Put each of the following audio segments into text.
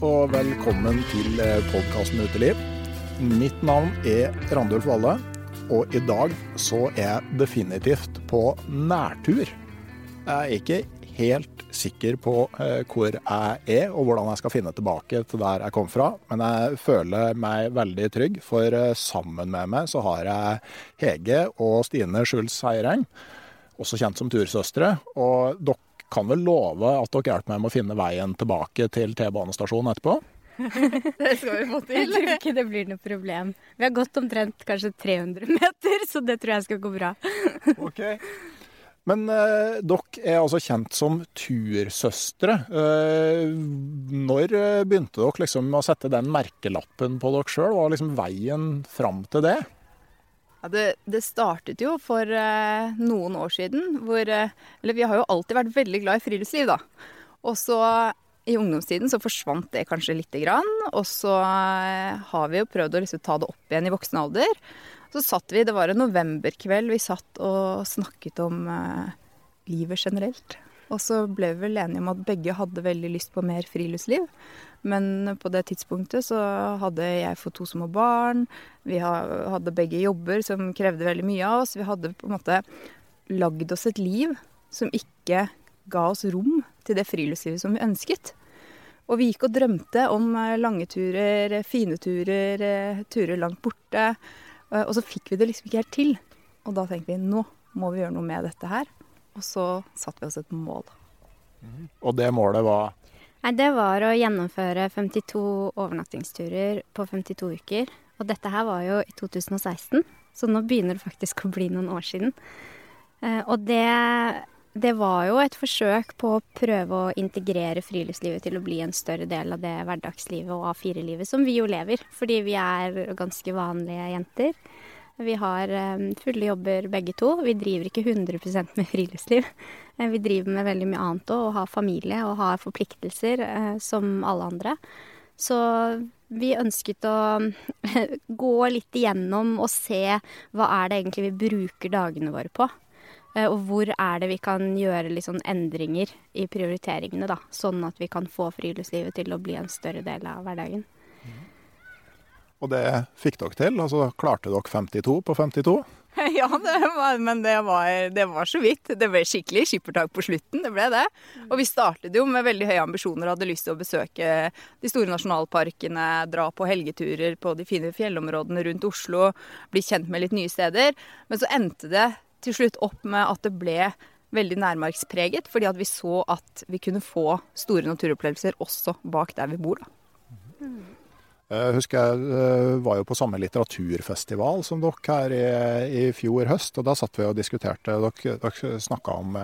Og velkommen til podkasten Uteliv. Mitt navn er Randulf Valle, og i dag så er jeg definitivt på nærtur. Jeg er ikke helt sikker på eh, hvor jeg er og hvordan jeg skal finne tilbake til der jeg kom fra, men jeg føler meg veldig trygg, for eh, sammen med meg så har jeg Hege og Stine Schulz Heireng, også kjent som tursøstre. og dere kan vel love at dere hjelper meg med å finne veien tilbake til T-banestasjonen etterpå? Det skal vi få til. Jeg tror ikke det blir noe problem. Vi har gått omtrent kanskje 300 meter, så det tror jeg skal gå bra. Ok. Men eh, dere er altså kjent som tursøstre. Eh, når eh, begynte dere liksom å sette den merkelappen på dere sjøl? Hva var liksom veien fram til det? Ja, det, det startet jo for eh, noen år siden hvor eh, Eller vi har jo alltid vært veldig glad i friluftsliv, da. Og så i ungdomstiden så forsvant det kanskje lite grann. Og så eh, har vi jo prøvd å liksom ta det opp igjen i voksen alder. Så satt vi, det var en novemberkveld, vi satt og snakket om eh, livet generelt. Og så ble vi vel enige om at begge hadde veldig lyst på mer friluftsliv. Men på det tidspunktet så hadde jeg fått to små barn. Vi hadde begge jobber som krevde veldig mye av oss. Vi hadde på en måte lagd oss et liv som ikke ga oss rom til det friluftslivet som vi ønsket. Og vi gikk og drømte om lange turer, fine turer, turer langt borte. Og så fikk vi det liksom ikke helt til. Og da tenkte vi nå må vi gjøre noe med dette her. Og så satte vi oss et mål. Og det målet var? Nei, Det var å gjennomføre 52 overnattingsturer på 52 uker. Og dette her var jo i 2016, så nå begynner det faktisk å bli noen år siden. Eh, og det, det var jo et forsøk på å prøve å integrere friluftslivet til å bli en større del av det hverdagslivet og A4-livet som vi jo lever. Fordi vi er ganske vanlige jenter. Vi har fulle jobber begge to. Vi driver ikke 100% med friluftsliv. Vi driver med veldig mye annet òg, og har familie og har forpliktelser som alle andre. Så vi ønsket å gå litt igjennom og se hva er det egentlig vi bruker dagene våre på. Og hvor er det vi kan gjøre litt sånn endringer i prioriteringene, da. Sånn at vi kan få friluftslivet til å bli en større del av hverdagen. Og det fikk dere til? Altså klarte dere 52 på 52? Ja, det var, men det var, det var, så vidt. Det ble skikkelig skippertak på slutten. Det ble det. Og vi startet jo med veldig høye ambisjoner. Hadde lyst til å besøke de store nasjonalparkene, dra på helgeturer på de fine fjellområdene rundt Oslo, bli kjent med litt nye steder. Men så endte det til slutt opp med at det ble veldig nærmarkspreget, fordi at vi så at vi kunne få store naturopplevelser også bak der vi bor, da. Jeg husker jeg var jo på samme litteraturfestival som dere her i, i fjor høst. og Da satt vi og diskuterte. Dere, dere snakka om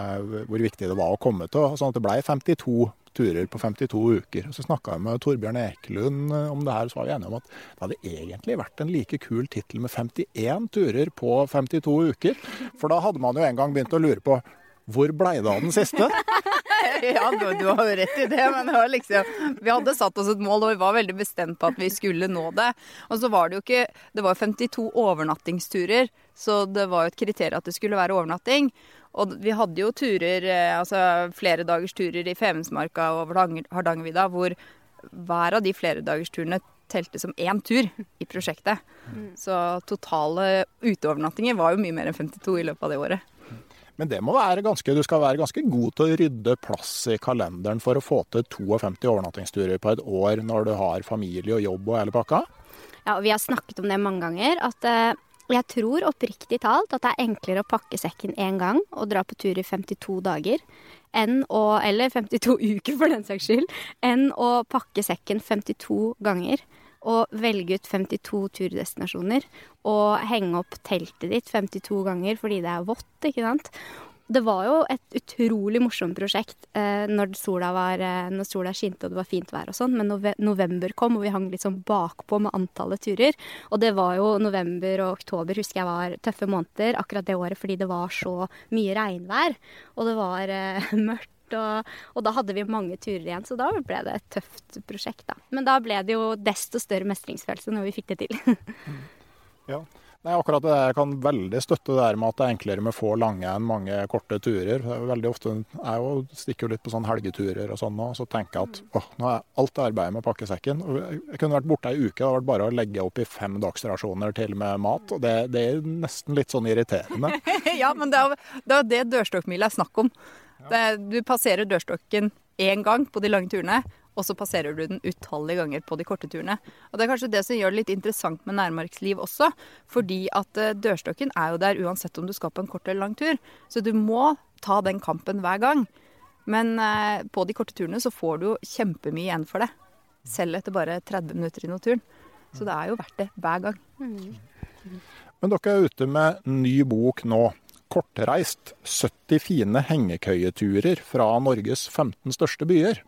hvor viktig det var å komme til. sånn at Det ble 52 turer på 52 uker. Så snakka jeg med Torbjørn Ekelund om det her, så var vi enige om at det hadde egentlig vært en like kul tittel med 51 turer på 52 uker. For da hadde man jo en gang begynt å lure på hvor blei det av den siste? ja, du, du, har jo rett i det, men det liksom, vi hadde satt oss et mål, og vi var veldig bestemt på at vi skulle nå det. Og så var det jo ikke Det var 52 overnattingsturer, så det var jo et kriterium at det skulle være overnatting. Og vi hadde jo turer, eh, altså flere dagers turer i Femundsmarka og Hardangervidda, hvor hver av de flere dagers turene telte som én tur i prosjektet. Mm. Så totale uteovernattinger var jo mye mer enn 52 i løpet av det året. Men det må være ganske, du skal være ganske god til å rydde plass i kalenderen for å få til 52 overnattingsturer på et år når du har familie og jobb og hele pakka? Ja, og vi har snakket om det mange ganger. At uh, jeg tror oppriktig talt at det er enklere å pakke sekken én gang og dra på tur i 52 dager, enn å, eller 52 uker for den saks skyld, enn å pakke sekken 52 ganger og velge ut 52 turdestinasjoner og henge opp teltet ditt 52 ganger fordi det er vått, ikke sant. Det var jo et utrolig morsomt prosjekt eh, når, sola var, eh, når sola skinte og det var fint vær og sånn, men nove november kom og vi hang litt sånn bakpå med antallet turer. Og det var jo november og oktober husker jeg var tøffe måneder akkurat det året fordi det var så mye regnvær og det var eh, mørkt og, og, da hadde vi mange turer igjen, så da ble det et tøft prosjekt, da. Men da ble det jo desto større mestringsfølelse når vi fikk det til. ja. Nei, akkurat det Jeg kan veldig støtte det der med at det er enklere med få lange enn mange korte turer. Veldig ofte Jeg jo stikker jo litt på sånne helgeturer og sånn, og så tenker jeg at åh, nå er alt arbeidet med pakkesekken. Jeg kunne vært borte ei uke. Det hadde vært bare å legge opp i fem dagsrasjoner til med mat. og Det, det er nesten litt sånn irriterende. ja, men det er jo det dørstokkmila er snakk om. Det, du passerer dørstokken én gang på de lange turene, og så passerer du den utallige ganger på de korte turene. Og Det er kanskje det som gjør det litt interessant med nærmarksliv også. Fordi at eh, dørstokken er jo der uansett om du skal på en kort eller lang tur. Så du må ta den kampen hver gang. Men eh, på de korte turene så får du jo kjempemye igjen for det. Selv etter bare 30 minutter i naturen. Så det er jo verdt det hver gang. Mm. Men dere er ute med ny bok nå kortreist 70 fine hengekøyeturer fra Norges 15 største byer.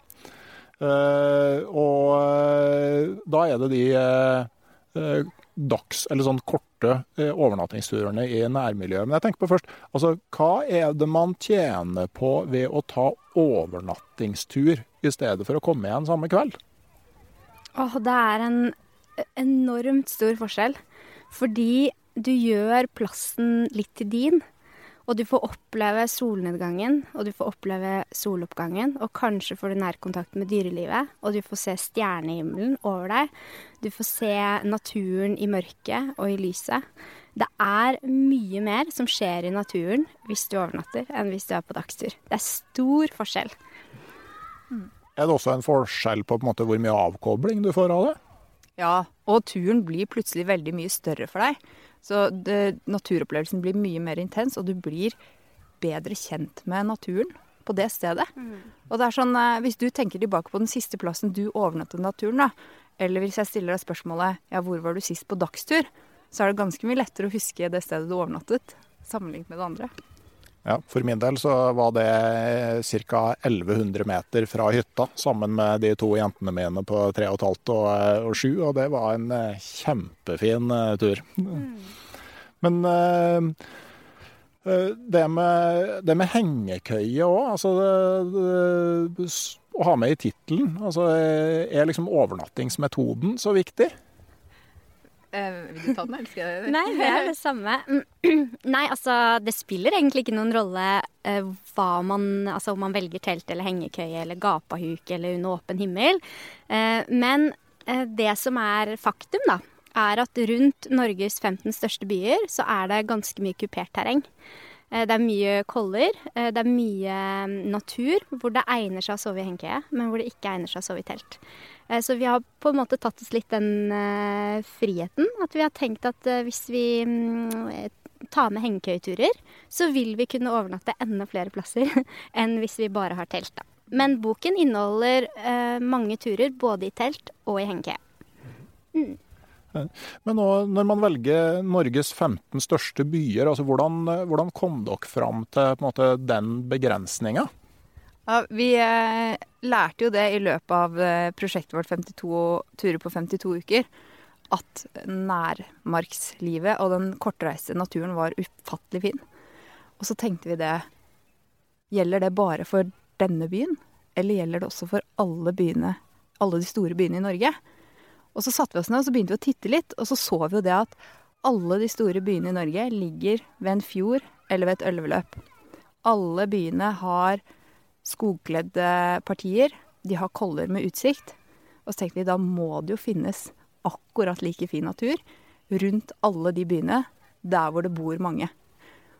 Uh, og uh, da er det de uh, dags, eller sånn korte overnattingsturene i nærmiljøet. Men jeg tenker på først, altså hva er det man tjener på ved å ta overnattingstur i stedet for å komme igjen samme kveld? Åh, det er en enormt stor forskjell. Fordi du gjør plassen litt til din. Og du får oppleve solnedgangen, og du får oppleve soloppgangen. Og kanskje får du nærkontakt med dyrelivet, og du får se stjernehimmelen over deg. Du får se naturen i mørket og i lyset. Det er mye mer som skjer i naturen hvis du overnatter, enn hvis du er på dagstur. Det er stor forskjell. Mm. Er det også en forskjell på, på en måte, hvor mye avkobling du får av det? Ja, og turen blir plutselig veldig mye større for deg. Så det, naturopplevelsen blir mye mer intens, og du blir bedre kjent med naturen på det stedet. Mm. Og det er sånn, eh, Hvis du tenker tilbake på den siste plassen du overnattet naturen, da, eller hvis jeg stiller deg spørsmålet ja, hvor var du sist på dagstur, så er det ganske mye lettere å huske det stedet du overnattet, sammenlignet med det andre. Ja, For min del så var det ca. 1100 meter fra hytta, sammen med de to jentene mine på 3,5 og, og 7, og det var en eh, kjempefin eh, tur. Mm. Men uh, det med, det med hengekøye òg, altså det, det, Å ha med i tittelen. Altså, er liksom overnattingsmetoden så viktig? Eh, vil du ta den, eller skal jeg? Nei, det er det samme. Nei, altså det spiller egentlig ikke noen rolle uh, hva man Altså om man velger telt eller hengekøye eller gapahuk eller under åpen himmel. Uh, men det som er faktum, da, er at rundt Norges 15 største byer så er det ganske mye kupert terreng. Eh, det er mye koller, eh, det er mye mm, natur hvor det egner seg å sove i hengekøye, men hvor det ikke egner seg å sove i telt. Eh, så vi har på en måte tatt oss litt den friheten. At vi har tenkt at hvis vi um, tar med hengekøyeturer, så vil vi kunne overnatte enda flere plasser enn hvis vi bare har telt. Da. Men boken inneholder mange turer både i telt og i hengekøye. Men nå, når man velger Norges 15 største byer, altså hvordan, hvordan kom dere fram til måte, den begrensninga? Ja, vi eh, lærte jo det i løpet av eh, prosjektet vårt 52 turer på 52 uker. At nærmarkslivet og den kortreiste naturen var ufattelig fin. Og så tenkte vi det Gjelder det bare for denne byen? Eller gjelder det også for alle byene, alle de store byene i Norge? Og så satte vi oss ned og så begynte vi å titte litt, og så så vi jo det at alle de store byene i Norge ligger ved en fjord eller ved et elveløp. Alle byene har skogkledde partier. De har koller med utsikt. Og så tenkte vi da må det jo finnes akkurat like fin natur rundt alle de byene der hvor det bor mange.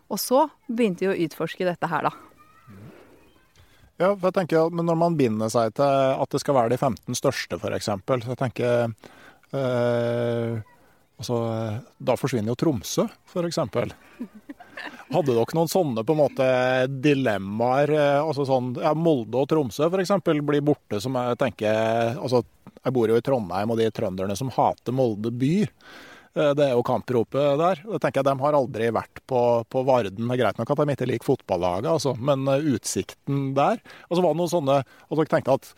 Og så begynte vi å utforske dette her, da. Ja, for jeg tenker, men Når man binder seg til at det skal være de 15 største, f.eks., så jeg tenker eh, altså, Da forsvinner jo Tromsø, f.eks. Hadde dere noen sånne på en måte dilemmaer? Eh, altså sånn, ja, Molde og Tromsø f.eks. blir borte, som jeg tenker altså, Jeg bor jo i Trondheim, og de trønderne som hater Molde by. Eh, det er jo kampropet der. Jeg tenker De har aldri vært på, på Varden. Det er greit nok at de ikke liker fotballaget, altså, men eh, utsikten der Og så var det noen sånne Og dere tenkte at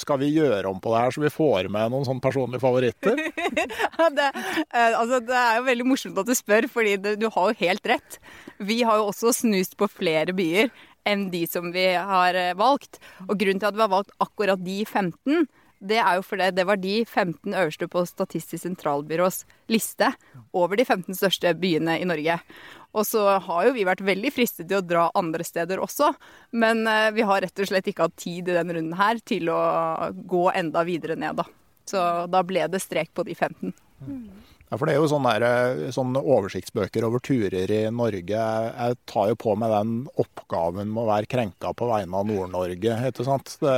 skal vi gjøre om på det her, så vi får med noen sånne personlige favoritter? det, eh, altså, det, er jo veldig morsomt at du spør, fordi det, du har jo helt rett. Vi har jo også snust på flere byer enn de som vi har valgt. Og grunnen til at vi har valgt akkurat de 15, det er jo fordi det var de 15 øverste på Statistisk sentralbyrås liste over de 15 største byene i Norge. Og så har jo vi vært veldig fristet til å dra andre steder også, men eh, vi har rett og slett ikke hatt tid i denne runden her til å gå enda videre ned, da. Så da ble det strek på de 15. Ja, for Det er jo sånne, der, sånne, oversiktsbøker over turer i Norge. Jeg tar jo på meg den oppgaven med å være krenka på vegne av Nord-Norge. ikke sant? Det,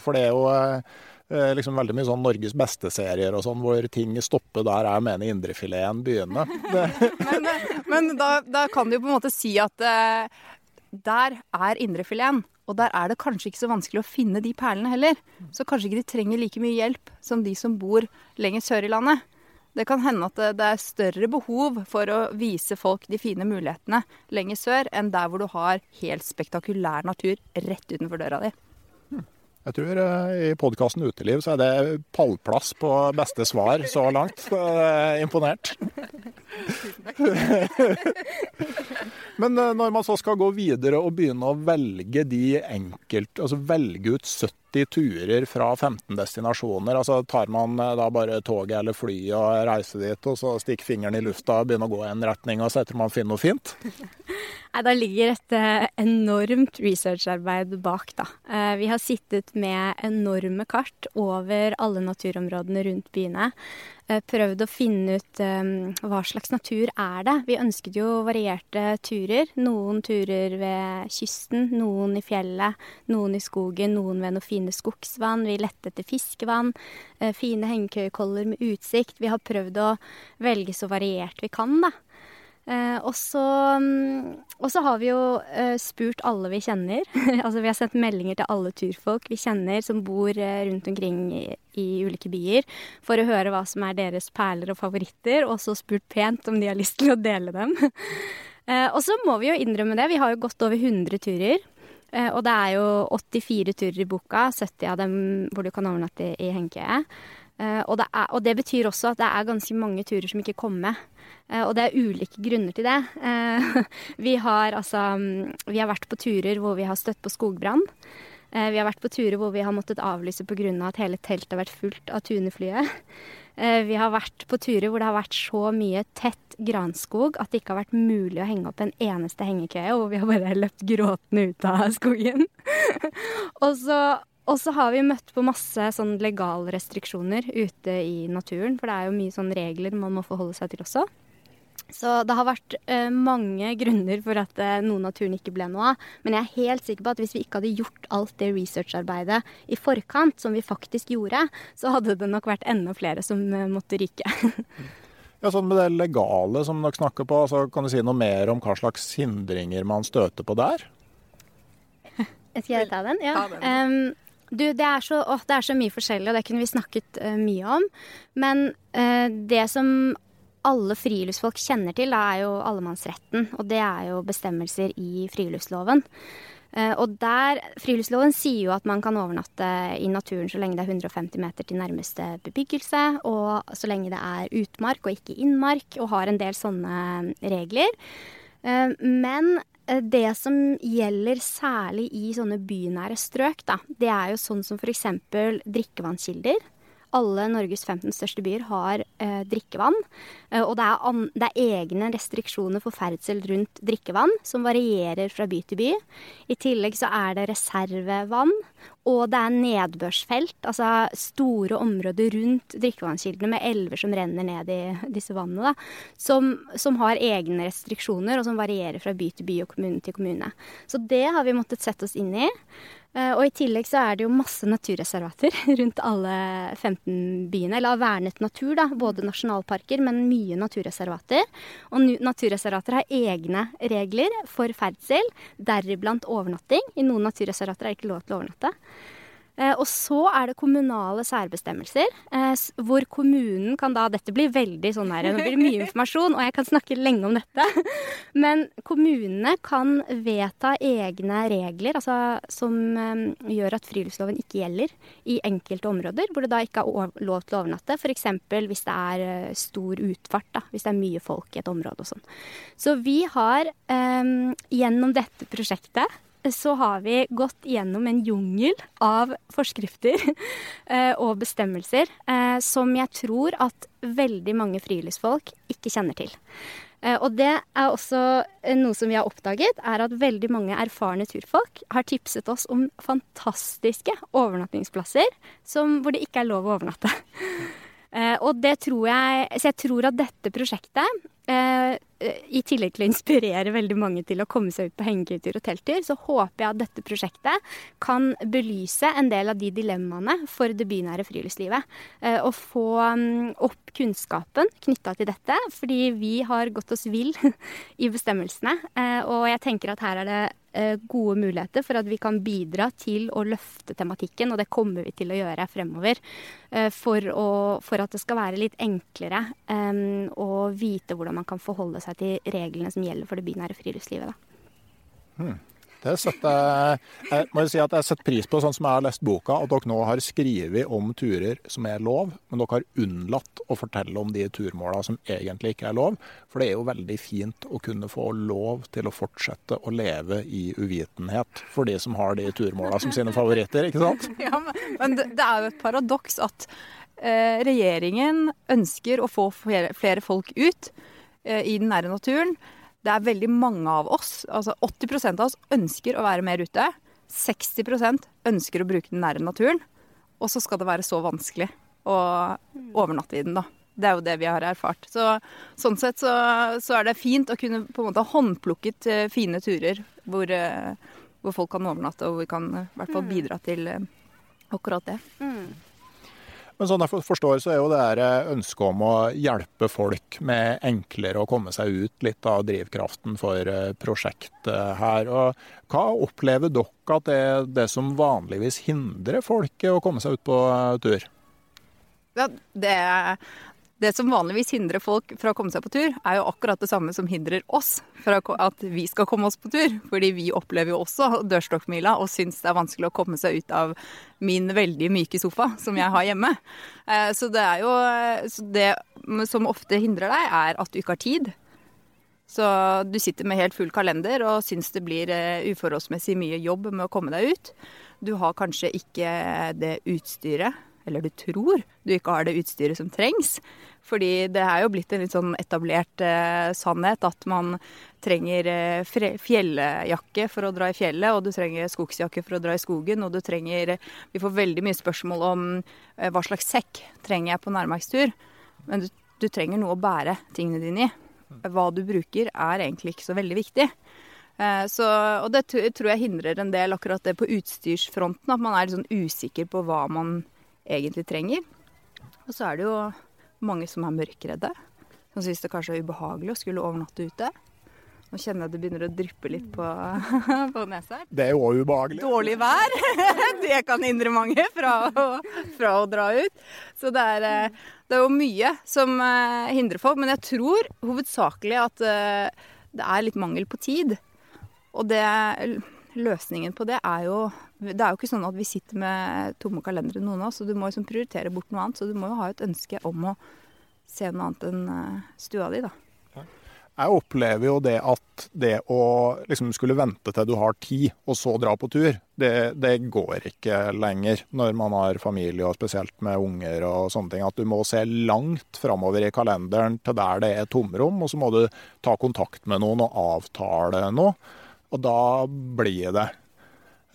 for det er jo Eh, liksom veldig mye sånn Norges beste-serier og sånn, hvor ting stopper der jeg mener indrefileten begynner. men, men da, da, kan du jo på en måte si at uh, der er indrefileten. Og der er det kanskje ikke så vanskelig å finne de perlene heller. Så kanskje ikke de trenger like mye hjelp som de som bor lenger sør i landet. Det kan hende at det er større behov for å vise folk de fine mulighetene lenger sør, enn der hvor du har helt spektakulær natur rett utenfor døra di. Jeg tror eh, i podkasten Uteliv så er det pallplass på beste svar så langt. Så jeg er imponert. Men eh, når man så skal gå videre og begynne å velge de enkelt, altså velge ut 70 turer fra 15 destinasjoner, altså tar man eh, da bare toget eller flyet og reiser dit, og så stikker fingeren i lufta og begynner å gå i en retning, og så etter man finner noe fint? Nei, Da ligger et eh, enormt researcharbeid bak, da. Vi har sittet med enorme kart over alle naturområdene rundt byene. Eh, prøvd å finne ut um, hva slags natur er det. Vi ønsket jo varierte turer. Noen turer ved kysten, noen i fjellet, noen i skogen, noen ved noen fine skogsvann. Vi lette etter fiskevann, uh, fine hengekøyekoller med utsikt. Vi har prøvd å velge så variert vi kan, da. Eh, um, og så har vi jo eh, spurt alle vi kjenner. altså vi har sendt meldinger til alle turfolk vi kjenner som bor eh, rundt omkring i, i, ulike byer, for å høre hva som er deres perler og favoritter, og så spurt pent om de har lyst til å dele dem. Og så må vi jo innrømme det, vi har jo gått over 100 turer. Og det er jo 84 turer i boka, 70 av dem hvor du kan overnatte i hengekøye. Eh, og, og, det betyr også at det er ganske mange turer som ikke kommer med. Eh, og det er ulike grunner til det. Eh, vi har altså Vi har vært på turer hvor vi har støtt på skogbrann. Vi har vært på turer hvor vi har måttet avlyse pga. Av at hele teltet har vært fullt av tuneflyet. Vi har vært på turer hvor det har vært så mye tett granskog at det ikke har vært mulig å henge opp en eneste hengekøye, og vi har bare løpt gråtende ut av skogen. og, så, og så har vi møtt på masse sånn legalrestriksjoner ute i naturen, for det er jo mye sånn regler man må forholde seg til også. Så det har vært eh, mange grunner for at eh, noen av turene ikke ble noe av. Men jeg er helt sikker på at hvis vi ikke hadde gjort alt det researcharbeidet i forkant, som vi faktisk gjorde, så hadde det nok vært enda flere som eh, måtte ryke. ja, sånn Med det legale som dere snakker på, så kan du si noe mer om hva slags hindringer man støter på der? Skal jeg ta den? Ja. Ta den. Um, Du, det er, så, å, det er så mye forskjellig, og det kunne vi snakket uh, mye om. Men uh, det som alle friluftsfolk kjenner til, da, er jo allemannsretten. Og det er jo bestemmelser i friluftsloven. Uh, og der, Friluftsloven sier jo at man kan overnatte i naturen så lenge det er 150 meter til nærmeste bebyggelse, og så lenge det er utmark og ikke innmark, og har en del sånne regler. Men det som gjelder særlig i sånne bynære strøk, da, det er jo sånn som f.eks. drikkevannskilder. Alle Norges 15 største byer har eh, drikkevann. Eh, og det er, det er, egne restriksjoner for ferdsel rundt drikkevann, som varierer fra by til by. I tillegg så er det reservevann, og det er nedbørsfelt, altså store områder rundt drikkevannskildene med elver som renner ned i disse vannene, da, som, som, har egne restriksjoner, og som varierer fra by til by og kommune til kommune. Så det har vi måttet sette oss inn i. Eh, og i tillegg så er det jo masse naturreservater rundt alle 15 byene. Eller vernet natur, da. Både nasjonalparker, men mye naturreservater. Og naturreservater har egne regler for ferdsel, deriblant overnatting. I noen naturreservater er det ikke lov til å overnatte. Eh, og så er det kommunale særbestemmelser, eh, hvor kommunen kan da Dette blir veldig sånn her, nå blir det mye informasjon, og jeg kan snakke lenge om dette. Men kommunene kan vedta egne regler altså, som eh, gjør at friluftsloven ikke gjelder i enkelte områder hvor det da ikke er lov til å overnatte. F.eks. hvis det er stor utfart, da, hvis det er mye folk i et område og sånn. Så vi har gjennom dette prosjektet så har vi gått gjennom en jungel av forskrifter eh, og bestemmelser eh, som jeg tror at veldig mange friluftsfolk ikke kjenner til. Eh, og det er også noe som vi har oppdaget, er at veldig mange erfarne turfolk har tipset oss om fantastiske overnattingsplasser som, hvor det ikke er lov å overnatte. Og det tror jeg Så jeg tror at dette prosjektet i tillegg til å inspirere veldig mange til å komme seg ut på hengetur og telttur, så håper jeg at dette prosjektet kan belyse en del av de dilemmaene for det bynære friluftslivet. Eh, og få mm, opp kunnskapen knytta til dette, fordi vi har gått oss vill i bestemmelsene. Eh, og jeg tenker at her er det eh, gode muligheter for at vi kan bidra til å løfte tematikken, og det kommer vi til å gjøre fremover. For, å, for at det skal være litt enklere å vite hvordan man kan forholde seg til reglene som gjelder for det bynære friluftslivet. Hmm. Det setter, jeg må si at jeg setter pris på, sånn som jeg har lest boka, at dere nå har skrevet om turer som er lov, men dere har unnlatt å fortelle om de turmåla som egentlig ikke er lov. For det er jo veldig fint å kunne få lov til å fortsette å leve i uvitenhet for de som har de turmåla som sine favoritter, ikke sant? Ja, men det, er jo et paradoks at eh, regjeringen ønsker å få flere, flere folk ut. Eh, i den nære naturen. Det er veldig mange av oss, altså 80% av oss, ønsker å være mer ute. 60% ønsker å bruke den nære naturen. Og så skal det være så vanskelig å overnatte i den, da. Det er jo det vi har erfart. Så, sånn sett så, så, er det fint å kunne på en måte ha håndplukket uh, fine turer hvor, uh, hvor, folk kan overnatte, og hvor vi kan i hvert fall mm. bidra til akkurat det. Mm. Men sånn jeg forstår, så er jo det her eh, ønsket om å hjelpe folk med enklere å komme seg ut litt av drivkraften for eh, prosjektet her. Og hva opplever dere at det er det som vanligvis hindrer folk å komme seg ut på eh, tur? Ja, det, det som vanligvis hindrer folk fra å komme seg på tur, er jo akkurat det samme som hindrer oss fra at vi skal komme oss på tur. Fordi vi opplever jo også dørstokkmila og syns det er vanskelig å komme seg ut av min veldig myke sofa som jeg har hjemme. Eh, så det er jo Det som ofte hindrer deg, er at du ikke har tid. Så du sitter med helt full kalender og syns det blir eh, uforholdsmessig mye jobb med å komme deg ut. Du har kanskje ikke det utstyret eller du tror du ikke har det utstyret som trengs. Fordi det er jo blitt en litt sånn etablert eh, sannhet at man trenger eh, fjelljakke for å dra i fjellet, og du trenger skogsjakke for å dra i skogen, og du trenger Vi får veldig mye spørsmål om eh, hva slags sekk trenger jeg på nærmarkstur. Men du, du trenger noe å bære tingene dine i. Hva du bruker er egentlig ikke så veldig viktig. Eh, så, og det tror jeg hindrer en del akkurat det på utstyrsfronten. At man er litt sånn usikker på hva man egentlig trenger. Og så er det jo mange som er mørkredde. Som syns det kanskje er ubehagelig å skulle overnatte ute. Nå kjenner jeg det begynner å dryppe litt på, på nesa. Det er jo òg ubehagelig. Dårlig vær, det kan hindre mange fra å, fra å dra ut. Så det er, eh, det er jo mye som eh, hindrer folk. Men jeg tror hovedsakelig at eh, det er litt mangel på tid. Og det, løsningen på det er jo Det er jo ikke sånn at vi sitter med tomme kalendere, noen av oss, så du må liksom prioritere bort noe annet. Så du må jo ha et ønske om å se noe annet enn eh, stua di, da. Jeg opplever jo det at det å liksom skulle vente til du har tid, og så dra på tur, det, det går ikke lenger når man har familie, og spesielt med unger og sånne ting. At du må se langt framover i kalenderen til der det er tomrom, og så må du ta kontakt med noen og avtale noe. Og da blir det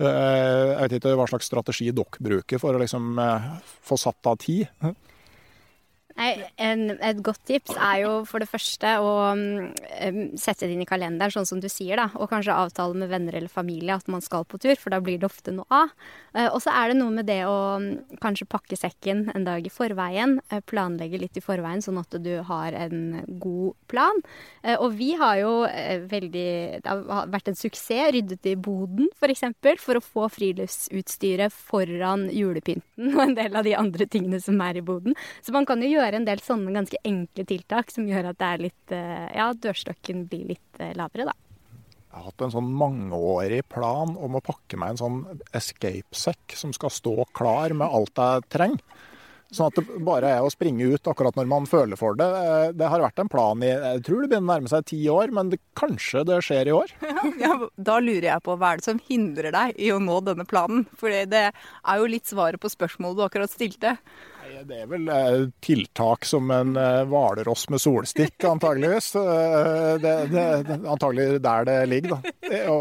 Jeg vet ikke hva slags strategi dere bruker for å liksom eh, få satt av tid. Nei, en, et godt tips er jo for det første å um, sette det inn i kalenderen, sånn som du sier, da. Og kanskje avtale med venner eller familie at man skal på tur, for da blir det ofte noe av. Uh, og så er det noe med det å um, kanskje pakke sekken en dag i forveien. Uh, planlegge litt i forveien, sånn at du har en god plan. Uh, og vi har jo veldig Det har vært en suksess ryddet i boden, f.eks. For, for å få friluftsutstyret foran julepynten og en del av de andre tingene som er i boden. Så man kan jo gjøre en del sånne ganske enkle tiltak som gjør at det er litt eh, Ja, dørstokken blir litt eh, lavere, da. Jeg har hatt en sånn mangeårig plan om å pakke meg en sånn escape-sekk som skal stå klar med alt jeg trenger. Sånn at det bare er å springe ut akkurat når man føler for det. Eh, Det har vært en plan i jeg tror det begynner å nærme seg ti år, men det, kanskje det skjer i år. Ja, da lurer jeg på hva er det som hindrer deg i å nå denne planen? For det er jo litt svaret på spørsmålet du akkurat stilte. Det er vel eh, tiltak som en eh, hvalross med solstikk, antageligvis. Eh, Det, det, antagelig der det ligger, da. Det Å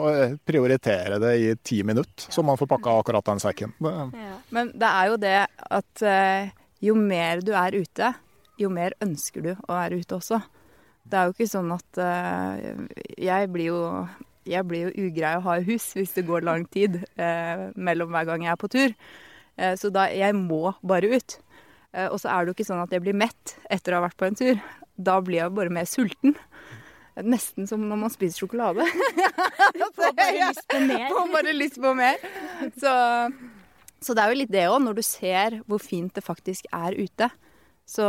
prioritere det i ti minutter, så man får pakka akkurat den sekken. Ja. Men det er jo det at jo mer du er ute, jo mer ønsker du å være ute også. Det er jo ikke sånn at Jeg blir jo jeg blir jo ugrei å ha i hus hvis det går lang tid eh, mellom hver gang jeg er på tur. Eh, så da jeg må bare ut. Eh, og så er det jo ikke sånn at jeg blir mett etter å ha vært på en tur. Da blir jeg bare mer sulten. Nesten som når man spiser sjokolade. Får bare lyst på mer. Får bare lyst på mer. Så, så det er jo litt det òg. Når du ser hvor fint det faktisk er ute, så,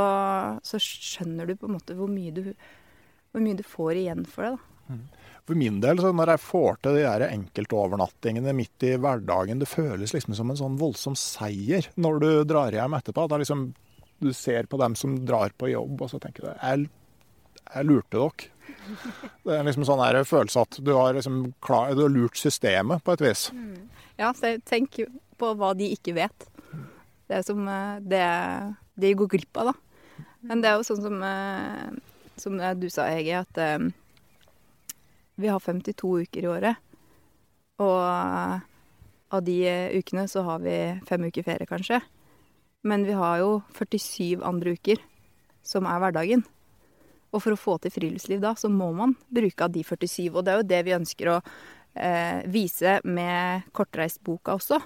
så skjønner du på en måte hvor mye du, hvor mye du får igjen for det. da. For min del, så når jeg får til de der enkeltovernattingene midt i hverdagen, det føles liksom som en sånn voldsom seier når du drar hjem etterpå. Da liksom, du ser på dem som drar på jobb, og så tenker du jeg, jeg lurte dere. Det er liksom sånn her følelse at du har, liksom klar, du har lurt systemet på et vis. Ja, så tenk på hva de ikke vet. Det er som eh, det de går glipp av, da. Men det er jo sånn som, eh, som du sa, Hege, at eh, vi har 52 uker i året. Og eh, av de eh, ukene så har vi fem uker ferie, kanskje. Men vi har jo 47 andre uker som er hverdagen. Og for å få til friluftsliv da, så må man bruke av de 47. Og det er jo det vi ønsker å eh, vise med Kortreistboka også.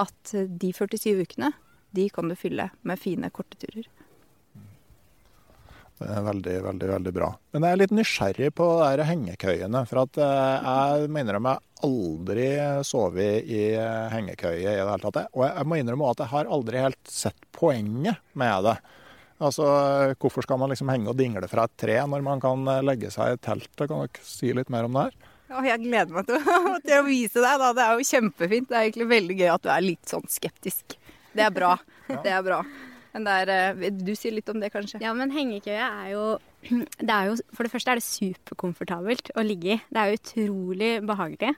At de 47 ukene, de kan du fylle med fine, korte turer. Er veldig, veldig veldig bra. Men jeg er litt nysgjerrig på de hengekøyene. For at eh, jeg må innrømme jeg aldri sovet i eh, hengekøye i det hele tatt. Og jeg må innrømme at jeg har aldri helt sett poenget med det. Altså, Hvorfor skal man liksom henge og dingle fra et tre når man kan eh, legge seg i teltet? Kan dere si litt mer om det her? Jeg gleder meg til til å vise deg. Da. Det er jo kjempefint. Det er egentlig veldig gøy at du er litt sånn skeptisk. Det er bra. Det er bra. Men det er, eh, du sier litt om det, kanskje? Ja, men hengekøye er jo det er jo, For det første er det superkomfortabelt å ligge i. Det er jo utrolig behagelig.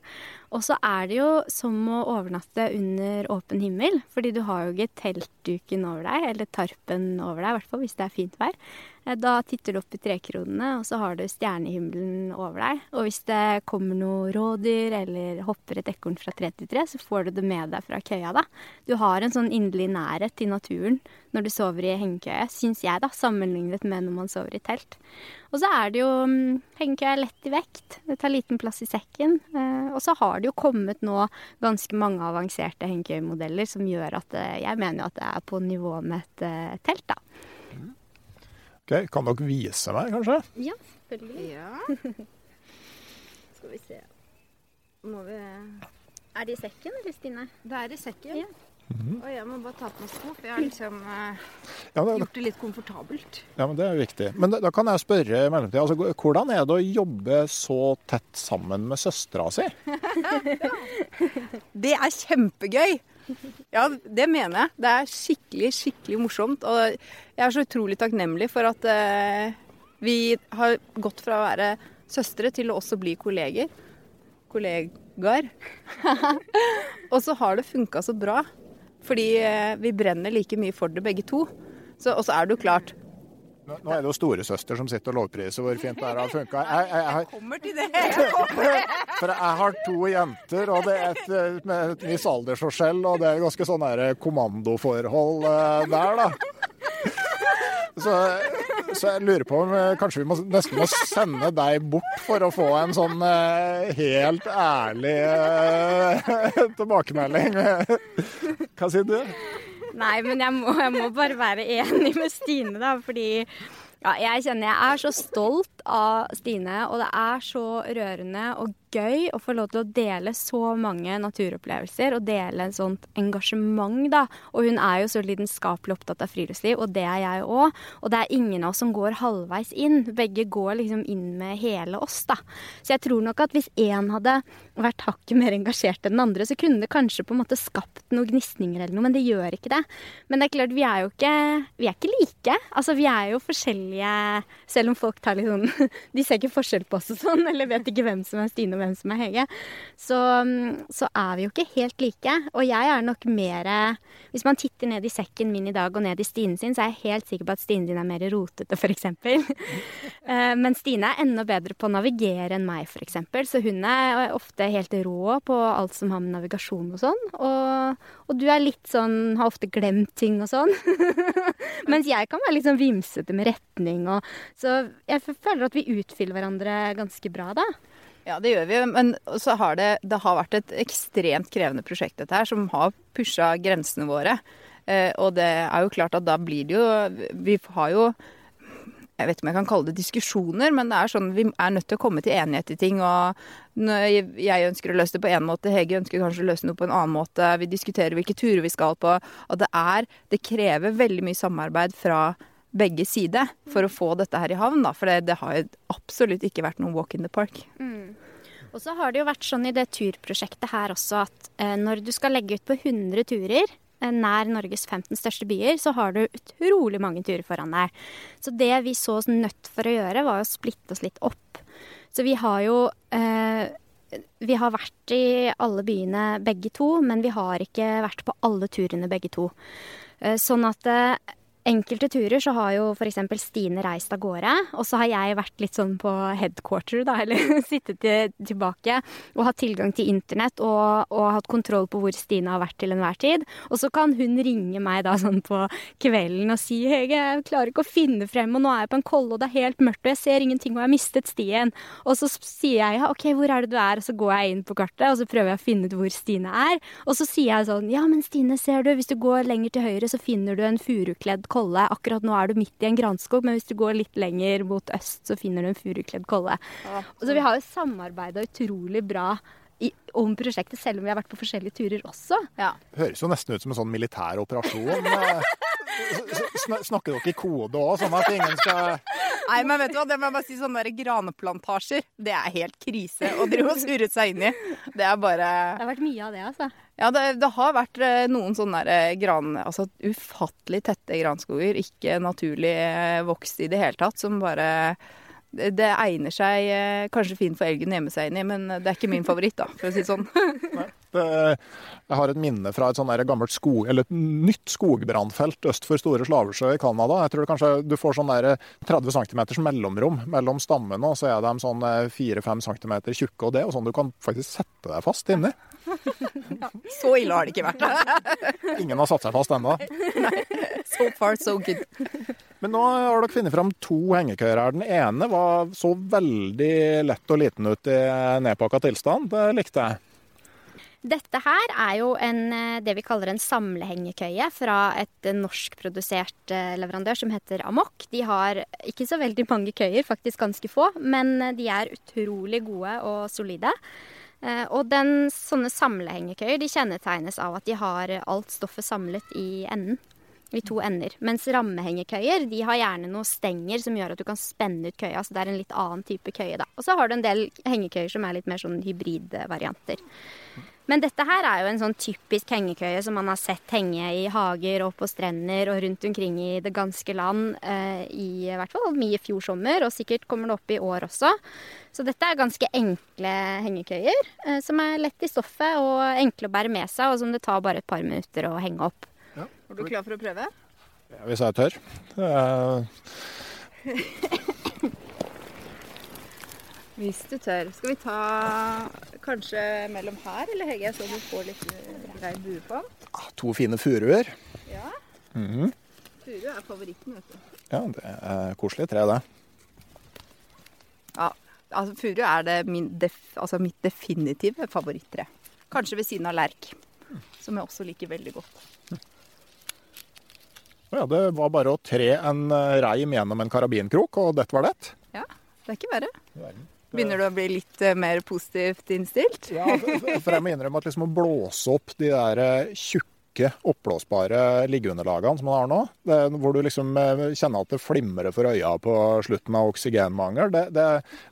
Og så er det jo som å overnatte under åpen himmel. Fordi du har jo ikke teltduken over deg, eller tarpen over deg, i hvert fall hvis det er fint vær. Eh, Da titter du opp i trekronene, og så har du stjernehimmelen over deg. Og hvis det kommer noe rådyr eller hopper et ekorn fra tre til tre, så får du det med deg fra køya, da. Du har en sånn inderlig nærhet til naturen når du sover i hengekøye, syns jeg, da, sammenlignet med når man sover i telt. Og så er det jo mm, Hengekøye er lett i vekt. Det tar liten plass i sekken. Eh, Og så har det jo kommet nå ganske mange avanserte hengekøyemodeller som gjør at eh, jeg mener at det er på nivå med et telt, da. Ok, Kan dere vise meg, kanskje? Ja, selvfølgelig. Ja. Skal vi se Må vi Er det i sekken, eller, Stine? Det er i sekken. Ja. Og jeg må bare ta på meg sko, for jeg har liksom eh, Ja, det, gjort det litt komfortabelt. ja, men det er viktig. Men da, da kan jeg spørre i mellomtida, altså, hvordan er det å jobbe så tett sammen med søstera si? Det er kjempegøy! Ja, det mener jeg. Det er skikkelig, skikkelig morsomt. Og jeg er så utrolig takknemlig for at eh, vi har gått fra å være søstre til å også bli kolleger. Kollegaer. og så har det funka så bra. Fordi eh, vi brenner like mye for det begge to. Så, og så er det jo klart Nå nå er det jo storesøster som sitter og lovpriser hvor fint det her har funka. Jeg, jeg, jeg, Kommer til det! for jeg har to jenter, og det er et, eh, med et visst aldersforskjell, og det er ganske sånn kommandoforhold eh, der, da. Så, så jeg lurer på om eh, kanskje vi må, nesten må sende deg bort for å få en sånn eh, helt ærlig eh, tilbakemelding. Hva sier du? Nei, men jeg må, jeg må bare være enig med Stine, da. Fordi ja, jeg kjenner jeg er så stolt av Stine, og det er så rørende og gøy å få lov til å dele så mange naturopplevelser og dele en sånt engasjement, da. Og hun er jo så lidenskapelig opptatt av friluftsliv, og det er jeg òg. Og det er ingen av oss som går halvveis inn. Begge går liksom inn med hele oss, da. Så jeg tror nok at hvis én hadde vært hakket mer engasjert enn den andre, så kunne det kanskje på en måte skapt noen gnisninger eller noe, men det gjør ikke det. Men det er klart, vi er jo ikke, vi er ikke like. Altså, vi er jo forskjellige, selv om folk tar litt sånn De ser ikke forskjell på oss og sånn, eller vet ikke hvem som er Stine og hvem som er Hege. Så, så er vi jo ikke helt like. Og jeg er nok mer Hvis man titter ned i sekken min i dag og ned i Stine sin, så er jeg helt sikker på at Stine din er mer rotete, f.eks. Men Stine er enda bedre på å navigere enn meg, f.eks. Så hun er ofte helt rå på alt som har med navigasjon og sånn. Og, og du er litt sånn Har ofte glemt ting og sånn. Mens jeg kan være litt sånn vimsete med retning og Så jeg føler at vi utfyller hverandre ganske bra, da. Ja, det gjør vi. Men så har det, det har vært et ekstremt krevende prosjekt, dette her, som har pusha grensene våre. Eh, og det er jo klart at da blir det jo Vi har jo jeg vet ikke om jeg kan kalle det diskusjoner, men det er sånn vi er nødt til å komme til enighet i ting. og Jeg ønsker å løse det på én måte, Hege ønsker kanskje å løse noe på en annen måte. Vi diskuterer hvilke turer vi skal på. Og det er Det krever veldig mye samarbeid fra begge sider for å få dette her i havn. Da, for det, det har absolutt ikke vært noen walk in the park. Og så har det jo vært sånn i det turprosjektet her også at eh, når du skal legge ut på 100 turer eh, nær Norges 15 største byer, så har du utrolig mange turer foran deg. Så det vi så oss nødt for å gjøre, var å splitte oss litt opp. Så vi har jo eh, vi har vært i alle byene begge to, men vi har ikke vært på alle turene begge to. Eh, Sånn at eh, enkelte turer så har jo f.eks. Stine reist av gårde, og så har jeg vært litt sånn på headquarter, da, eller sittet til, tilbake og hatt tilgang til internett og, og hatt kontroll på hvor Stine har vært til enhver tid. Og så kan hun ringe meg da sånn på kvelden og si Hege, jeg klarer ikke å finne frem, og nå er jeg på en kolle, og det er helt mørkt, og jeg ser ingenting, og jeg har mistet stien. Og så sier jeg ja, OK, hvor er det du er? Og så går jeg inn på kartet, og så prøver jeg å finne ut hvor Stine er. Og så sier jeg sånn ja, men Stine, ser du, hvis du går lenger til høyre, så finner du en furukledd kolle. Akkurat nå er du midt i en granskog, men hvis du går litt lenger mot øst, så finner du en furukledd kolle. Og så vi har jo samarbeida utrolig bra i, om prosjektet, selv om vi har vært på forskjellige turer også. Ja. Høres jo nesten ut som en sånn militær operasjon. Eh, sn- Snakker dere i kode òg, sånn at ingen skal Nei, men vet du hva, det må jeg bare si sånne der graneplantasjer, det er helt krise å drive og surre seg inn i. Det er bare Det har vært mye av det, altså. Ja, det, det har vært eh, noen sånne eh, gran... Altså ufattelig tette granskoger, ikke naturlig eh, vokst i det hele tatt, som bare det, det egner seg kanskje fint for elgen å gjemme seg inn i, men det er ikke min favoritt, da, for å si det sånn. Jeg har et minne fra et sånn gammelt skog, eller et nytt skogbrannfelt øst for Store Slavesjø i Canada. Jeg tror kanskje du får sånn der 30 cm mellomrom mellom stammene, og så er de sånn 4-5 cm tjukke. Og det er sånn du kan faktisk sette deg fast inni. Så ille har det ikke vært. Ingen har satt seg fast ennå. So far, so good. Men nå har dere funnet fram to hengekøyer her. Den ene var så veldig lett og liten ut i nedpakka tilstand. Det likte jeg. Dette her er jo en, eh, det vi kaller en samlehengekøye fra et norskprodusert eh, leverandør som heter Amok. De har ikke så veldig mange køyer, faktisk ganske få, men de er utrolig gode og solide. Og den, sånne samlehengekøyer de kjennetegnes av at de har alt stoffet samlet i enden. I to ender. Mens rammehengekøyer de har gjerne noen stenger som gjør at du kan spenne ut køya. Så det er en litt annen type køye, da. Og så har du en del hengekøyer som er litt mer sånn hybridvarianter. Men dette her er jo en sånn typisk hengekøye som man har sett henge i hager og på strender og rundt omkring i det ganske land eh, i, i hvert fall mye fjor sommer, og sikkert kommer det opp i år også. Så dette er ganske enkle hengekøyer eh, som er lett i stoffet og enkle å bære med seg, og som det tar bare et par minutter å henge opp. Er du klar for å prøve? Ja, hvis jeg tør. Uh... Hvis du tør. Skal vi ta kanskje mellom her, eller Hege? Så du får litt grei bue på den. Ah, to fine furuer. Ja. Mm -hmm. Furu er favoritten, vet du. Ja, det er koselig tre, det. Ja, altså furu er det min def, altså mitt definitive favorittre. Kanskje ved siden av lerk, som jeg også liker veldig godt. Ja, det var bare å tre en eh, reim gjennom en karabinkrok, og dette var det. Ja, det er ikke verre. Begynner du å bli litt uh, mer positivt innstilt? ja, for jeg må innrømme at liksom å blåse opp de der uh, tjukke, oppblåsbare liggeunderlagene som man har nå, det, hvor du liksom kjenner at det flimrer for øya på slutten av oksygenmangel, det, det,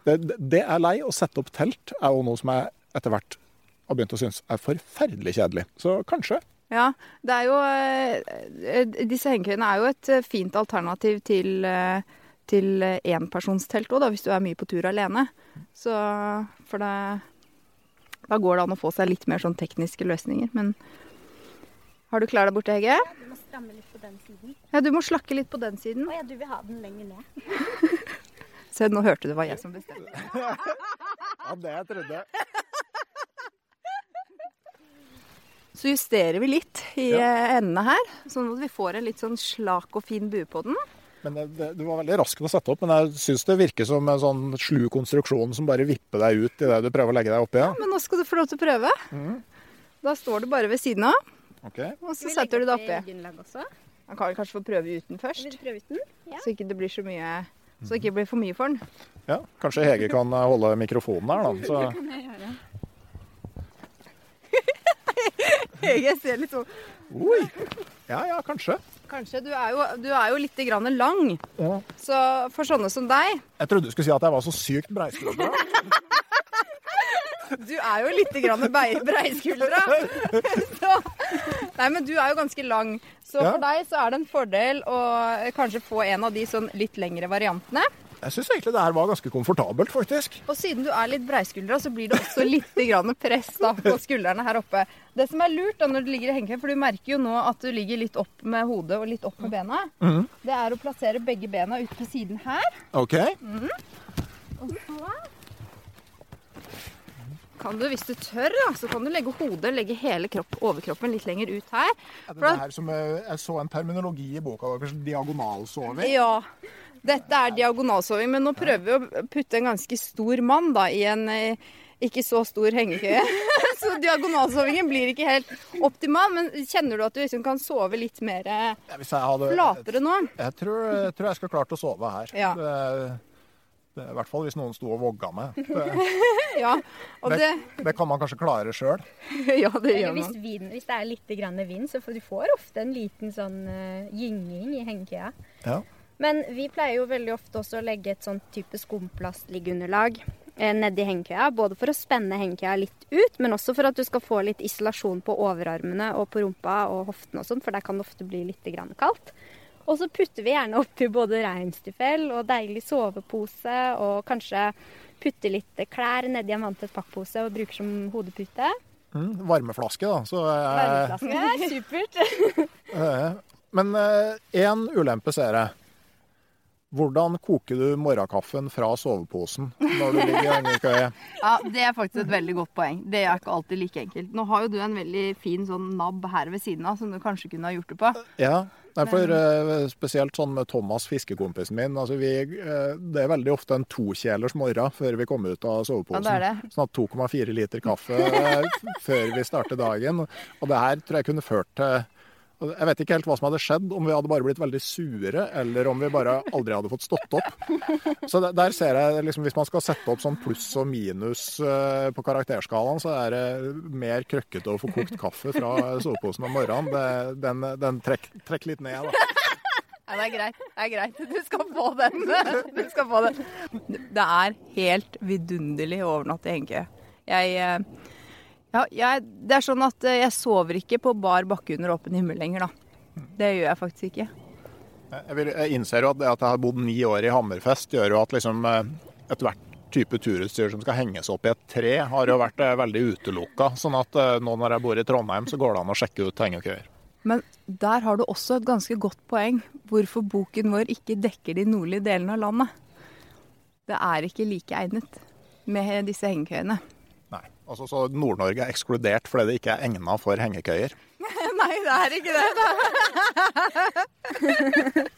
det, det er lei. Å sette opp telt er jo noe som jeg etter hvert har begynt å synes er forferdelig kjedelig. Så kanskje. Ja, det er jo Disse hengekøyene er jo et fint alternativ til til enpersonstelt òg, hvis du er mye på tur alene. Så For det Da går det an å få seg litt mer sånn tekniske løsninger. Men har du klar deg borte, Hege? Ja, du må stramme litt på den siden. Ja, du må slakke litt på den siden. Å ja, du vil ha den lenger ned. Se, nå hørte du hva jeg som bestemte. ja, det jeg trodde. Så justerer vi litt i ja. endene her, sånn at vi får en litt sånn slak og fin bue på den. Men det, Du var veldig rask til å sette opp, men jeg syns det virker som en sånn slu konstruksjon som bare vipper deg ut i det du prøver å legge deg oppi. Ja. men nå skal du få lov til å prøve. Mm. Da står du bare ved siden av, okay. og så setter du deg oppi. Man kan kanskje få prøve uten først, prøve uten? Ja. så ikke det blir så mye så det ikke blir for mye for den. Ja, Kanskje Hege kan eh, holde mikrofonen her, da. Så. Det kan jeg gjøre. Hege ser litt sånn Oi! Ja ja, kanskje. Kanskje. Du er jo, du er jo litt grann lang. Ja. Så for sånne som deg Jeg trodde du skulle si at jeg var så sykt breiskuldra. du er jo litt grann breiskuldra. Nei, men du er jo ganske lang. Så ja. for deg så er det en fordel å kanskje få en av de sånn litt lengre variantene. Jeg syns egentlig det her var ganske komfortabelt, faktisk. Og siden du er litt breiskuldra, så blir det også litt press da, på skuldrene her oppe. Det som er lurt da når du ligger i hengekøye, for du merker jo nå at du ligger litt opp med hodet og litt opp med bena, mm. det er å plassere begge bena ut på siden her. Ok. Mm. Og så kan du, hvis du tør, da, så kan du legge hodet, legge hele kropp, overkroppen litt lenger ut her. Er det det her som jeg, jeg så en terminologi i boka deres, diagonalsoving? Ja. Dette er diagonalsoving, men nå prøver vi å putte en ganske stor mann da, i en eh, ikke så stor hengekøye. så diagonalsovingen blir ikke helt optimal. Men kjenner du at du liksom kan sove litt mer ja, hadde, flatere nå? Jeg tror, jeg tror, jeg skal klart å sove her. Ja. Det, det, I hvert fall hvis noen sto og vogga meg. Det, ja, det, det, kan man kanskje klare sjøl. ja, det gjør man. Hvis, hvis, det er litt vind, så får du får ofte en liten sånn uh, gynging i hengekøya. Ja. Men vi pleier jo veldig ofte også å legge et sånn type skumplastliggeunderlag eh, nedi hengekøya. Både for å spenne hengekøya litt ut, men også for at du skal få litt isolasjon på overarmene og på rumpa og hoftene og sånn, for der kan det ofte bli litt kaldt. Og så putter vi gjerne oppi både reinsdyrfell og deilig sovepose, og kanskje putter litt klær nedi en vanntett pakkpose og bruker som hodepute. Mm, varmeflaske, da. Så, eh, varmeflaske, supert. Eh, men én eh, ulempe ser jeg. Hvordan koker du morgenkaffen fra soveposen når du ligger i hengekøye? Ja, Det er faktisk et veldig godt poeng. Det er ikke alltid like enkelt. Nå har jo du en veldig fin sånn nabb her ved siden av som du kanskje kunne ha gjort det på. Ja, Nei, for uh, Spesielt sånn med Thomas, fiskekompisen min. altså vi, uh, Det er veldig ofte en tokjelers morgen før vi kommer ut av soveposen. Ja, det er det. Sånn at 2,4 liter kaffe uh, før vi starter dagen. Og det her tror jeg kunne ført til jeg vet ikke helt hva som hadde skjedd, om vi hadde bare blitt veldig sure, eller om vi bare aldri hadde fått stått opp. Så der ser jeg liksom, Hvis man skal sette opp sånn pluss og minus eh, på karakterskalaen, så er det mer krøkkete å få kokt kaffe fra soveposen om morgenen. Det, den den trekker trekk litt ned, da. Ja, det er greit. Det er greit. Du skal få den. Du skal få den. Det er helt vidunderlig å overnatte i hengekøye. Jeg eh, ja, jeg, det er sånn at eh, jeg sover ikke på bar bakke under åpen himmel lenger, da. Det gjør jeg faktisk ikke. Jeg, vil, jeg innser jo at det at jeg har bodd ni år i Hammerfest, gjør jo at liksom eh, ethvert type turutstyr som skal henges opp i et tre, har jo vært eh, veldig utelukka. Sånn at nå når jeg bor i Trondheim, så går det an å sjekke ut hengekøyer. Men der har du også et ganske godt poeng hvorfor boken vår ikke dekker de nordlige delene av landet. Det er ikke like egnet med disse hengekøyene. Altså, så Nord-Norge er ekskludert fordi det ikke er egna for hengekøyer? Nei, det er ikke det.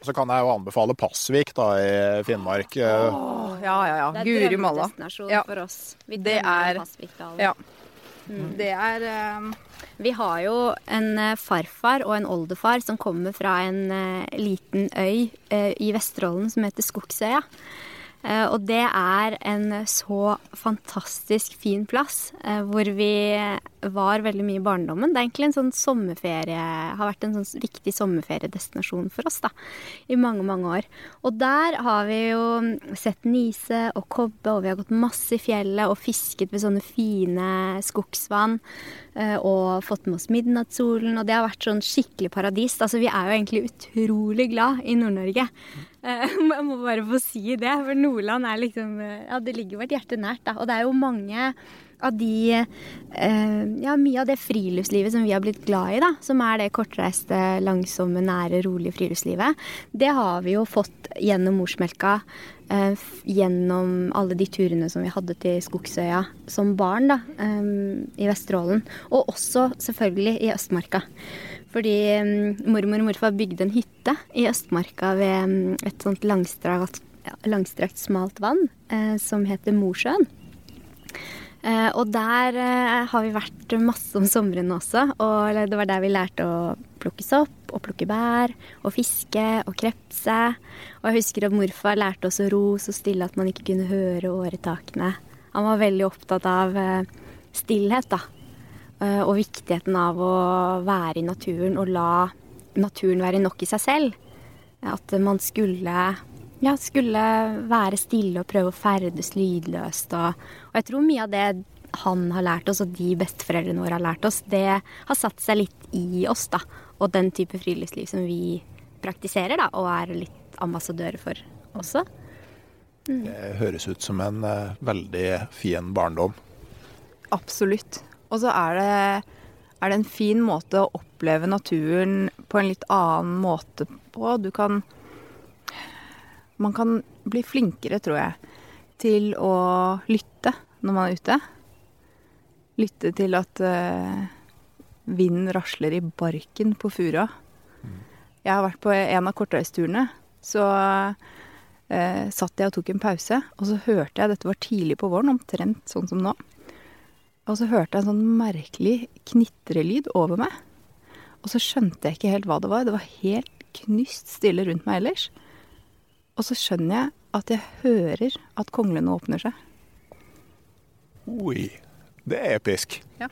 så kan jeg jo anbefale Pasvik da, i Finnmark. Oh, ja, ja, ja. Guri malla. Det er drømmedestinasjon ja. for oss. Vi det er Pasvikdalen. Ja. Mm. Det er um... Vi har jo en uh, farfar og en oldefar som kommer fra en uh, liten øy uh, i Vesterålen som heter Skogsøya. Eh, og det er en så fantastisk fin plass, eh, hvor vi var veldig mye i barndommen. Det er egentlig en sånn sommerferie, har vært en sånn viktig sommerferiedestinasjon for oss da, i mange, mange år. Og der har vi jo sett nise og kobbe, og vi har gått masse i fjellet og fisket ved sånne fine skogsvann. Eh, og fått med oss midnattssolen, og det har vært sånn skikkelig paradis. Altså, vi er jo egentlig utrolig glad i Nord-Norge. Jeg må bare få si det, for Nordland er liksom Ja, det ligger vårt hjerte nært, da. Og det er jo mange av de eh, Ja, mye av det friluftslivet som vi har blitt glad i, da. Som er det kortreiste, langsomme, nære, rolige friluftslivet. Det har vi jo fått gjennom morsmelka. Eh, gjennom alle de turene som vi hadde til Skogsøya som barn da, eh, i Vesterålen. Og også selvfølgelig i Østmarka. Fordi eh, mormor og morfar bygde en hytte i Østmarka ved um, et sånt langstrakt, langstrakt smalt vann eh, som heter Mosjøen. Eh, og der eh, har vi vært masse om somrene også. Og det var der vi lærte å plukke sopp og plukke bær og fiske og krepse. Og jeg husker at morfar lærte oss å ro så stille at man ikke kunne høre åretakene. Han var veldig opptatt av eh, stillhet, da. Og viktigheten av å være i naturen og la naturen være nok i seg selv. At man skulle, ja, skulle være stille og prøve å ferdes lydløst. Og, og, jeg tror mye av det han har lært oss, og de besteforeldrene våre har lært oss, det har satt seg litt i oss, da. Og den type friluftsliv som vi praktiserer, da, og er litt ambassadører for også. Mm. Det høres ut som en uh, veldig fin barndom. Absolutt. Og så er det, er det en fin måte å oppleve naturen på en litt annen måte på. Du kan Man kan bli flinkere, tror jeg, til å lytte når man er ute. Lytte til at uh, vinden rasler i barken på furua. Jeg har vært på en av kortreisturene. Så uh, satt jeg og tok en pause, og så hørte jeg Dette var tidlig på våren, omtrent sånn som nå. Og så hørte jeg en sånn merkelig knitrelyd over meg. Og så skjønte jeg ikke helt hva det var. Det var helt knyst stille rundt meg ellers. Og så skjønner jeg at jeg hører at konglene åpner seg. Oi. Det er episk. Ja.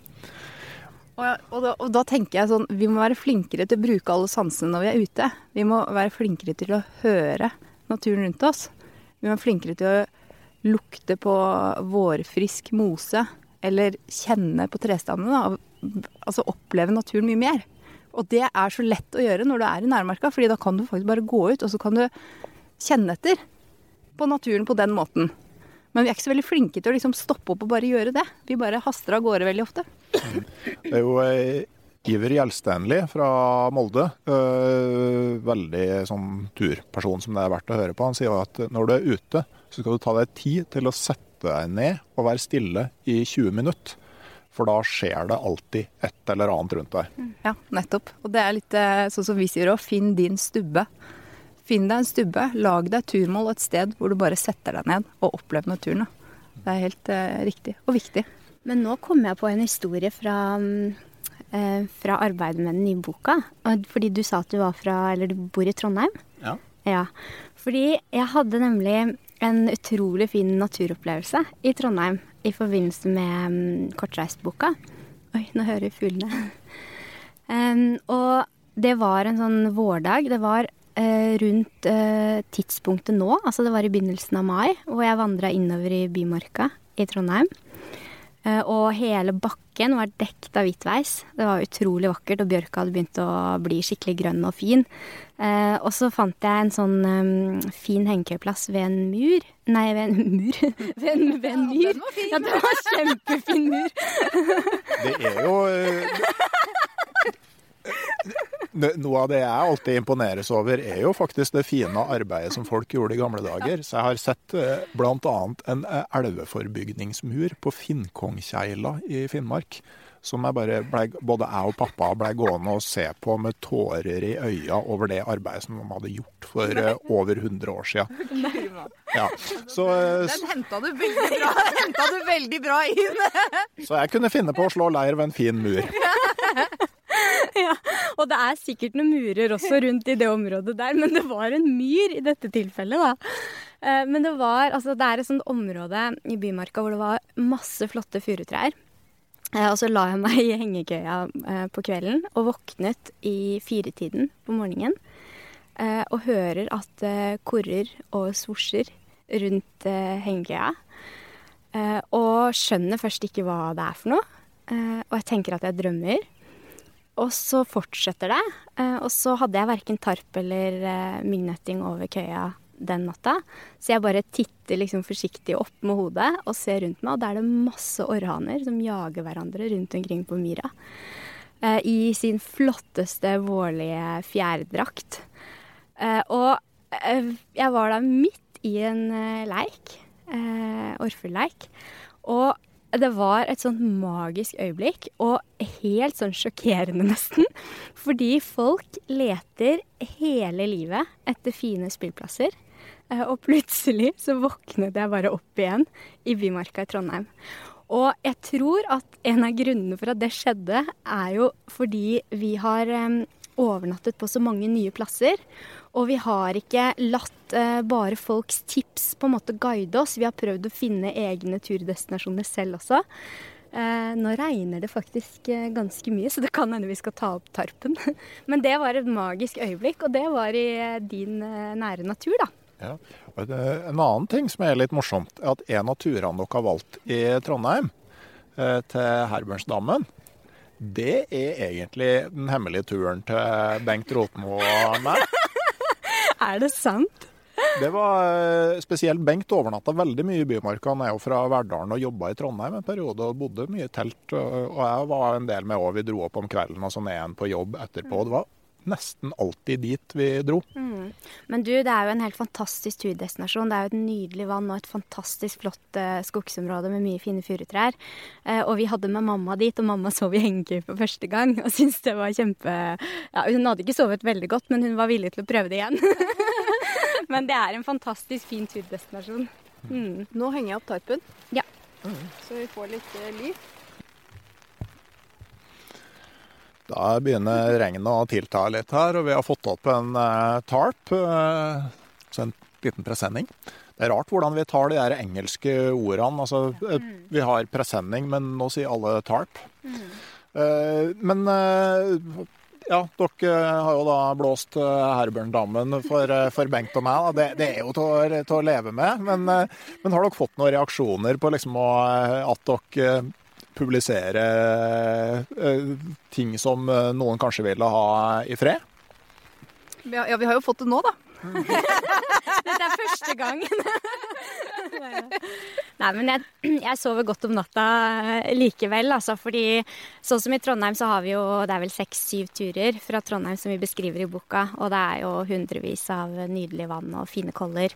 Og, og, da, og, da, tenker jeg sånn Vi må være flinkere til å bruke alle sansene når vi er ute. Vi må være flinkere til å høre naturen rundt oss. Vi må være flinkere til å lukte på vårfrisk mose eller kjenne på trestammene. Altså oppleve naturen mye mer. Og det er så lett å gjøre når du er i nærmarka, fordi da kan du faktisk bare gå ut, og så kan du kjenne etter på naturen på den måten. Men vi er ikke så veldig flinke til å liksom stoppe opp og bare gjøre det. Vi bare haster av gårde veldig ofte. Det er jo eh, Iver Gjelstenli fra Molde, øh, veldig sånn turperson som det er verdt å høre på. Han sier at når du er ute, så skal du ta deg tid til å sette deg ned og være stille i 20 minutter. For da skjer det alltid et eller annet rundt deg. Ja, nettopp. Og det er litt eh, sånn som vi sier òg, finn din stubbe. Finn deg en stubbe, lag deg turmål et sted hvor du bare setter deg ned og opplever naturen. Det er helt eh, riktig og viktig. Men nå kom jeg på en historie fra, eh, fra arbeidet med den nye boka. Fordi du sa at du var fra, eller du bor i Trondheim. Ja. Ja. Fordi jeg hadde nemlig en utrolig fin naturopplevelse i Trondheim i forbindelse med um, Kortreistboka. Oi, nå hører vi fuglene. um, og det var en sånn vårdag. Det var rundt eh, tidspunktet nå, altså det var i begynnelsen av mai, hvor jeg vandra innover i Bymarka i Trondheim. Eh, og hele bakken var dekt av hvitveis. Det var utrolig vakkert, og bjørka hadde begynt å bli skikkelig grønn og fin. Eh, og så fant jeg en sånn fin hengekøyeplass ved en mur. Nei, ved en mur. ved, en, ved en myr. Ja, det var en kjempefin mur. Det er jo eh, Noe av det jeg alltid imponeres over, er jo faktisk det fine arbeidet som folk gjorde i gamle dager. Så jeg har sett eh, bl.a. en eh, elveforbygningsmur på Finnkongkjeila i Finnmark. Som jeg bare ble, både jeg og pappa ble gående og se på med tårer i øya over det arbeidet som de hadde gjort for eh, over 100 år siden. Ja, så, Den henta du veldig bra, henta du veldig bra inn. så jeg kunne finne på å slå leir ved en fin mur. Ja, og det er sikkert noen murer også rundt i det området der, men det var en myr i dette tilfellet, da. Eh, Men det var, altså det er et sånt område i Bymarka hvor det var masse flotte furutrær. Eh, Og så la jeg meg i hengekøya eh, på kvelden og våknet i firetiden på morgenen. Og hører at det korrer og svosjer rundt hengekøya. Og skjønner først ikke hva det er for noe. Og jeg tenker at jeg drømmer. Og så fortsetter det. eh, Og så hadde jeg verken tarp eller eh, myggnetting over køya den natta. Så jeg bare titter liksom forsiktig opp med hodet og ser rundt meg, og da er det masse orrhaner som jager hverandre rundt omkring på myra. eh, I sin flotteste vårlige fjærdrakt. Og jeg var da midt i en leik, orrfuglleik, og det var et sånt magisk øyeblikk, og helt sånn sjokkerende nesten. Fordi folk leter hele livet etter fine spillplasser. Eh, Og plutselig så våknet jeg bare opp igjen i Bymarka i Trondheim. Og jeg tror at en av grunnene for at det skjedde, er jo fordi vi har eh, overnattet på så mange nye plasser. Og vi har ikke latt eh, bare folks tips på en måte guide oss. Vi har prøvd å finne egne turdestinasjoner selv også. Eh, nå regner det faktisk eh, ganske mye, så det kan hende vi skal ta opp tarpen. Men det var et magisk øyeblikk, og det var i eh, din eh, nære natur, da. Ja. Det- En annen ting som er litt morsomt, er at en av turene dere har valgt i Trondheim, eh, til Herbernsdammen, det er egentlig den hemmelige turen til Bengt Rotmo og meg. Er det sant? Det var eh, spesielt Bengt overnatta veldig mye i Bymarka. Han er jo fra Verdalen og jobba i Trondheim en periode og bodde mye i telt. Og og jeg var en del med òg. Vi dro opp om kvelden og så ned igjen på jobb etterpå. Det var nesten alltid dit vi dro. Men du, det er jo en helt fantastisk turdestinasjon. Det er jo et nydelig vann og et fantastisk flott eh, skogsområde med mye fine furutrær. Eh, og vi hadde med mamma dit, og mamma sov i hengekøye for første gang. Og syntes det var kjempe Ja, hun hadde ikke sovet veldig godt, men hun var villig til å prøve det igjen. men det er en fantastisk fin turdestinasjon. Mm. Nå henger jeg opp tarpen, Ja. så vi får litt eh, lys. Da begynner regnet å tilta litt her, og vi har fått opp en eh, tarp. eh, så en liten presenning. Det er rart hvordan vi tar de der engelske ordene. Altså, eh, vi har presenning, men nå sier alle tarp. Men ja, dere har jo da blåst Herburndammen for, for Bengt og meg. Det, det er jo til å, leve med. Men, men har dere fått noen reaksjoner på liksom at dere publiserer eh, ting som eh, noen kanskje ville ha i fred? Ja, ja, vi har jo fått det nå, da. Dette er første gangen. Nei, men jeg, jeg sover godt om natta eh, likevel, altså. Fordi sånn som i Trondheim så har vi jo Det er vel seks-syv turer fra Trondheim som vi beskriver i boka. Og det er jo hundrevis av nydelig vann og fine koller.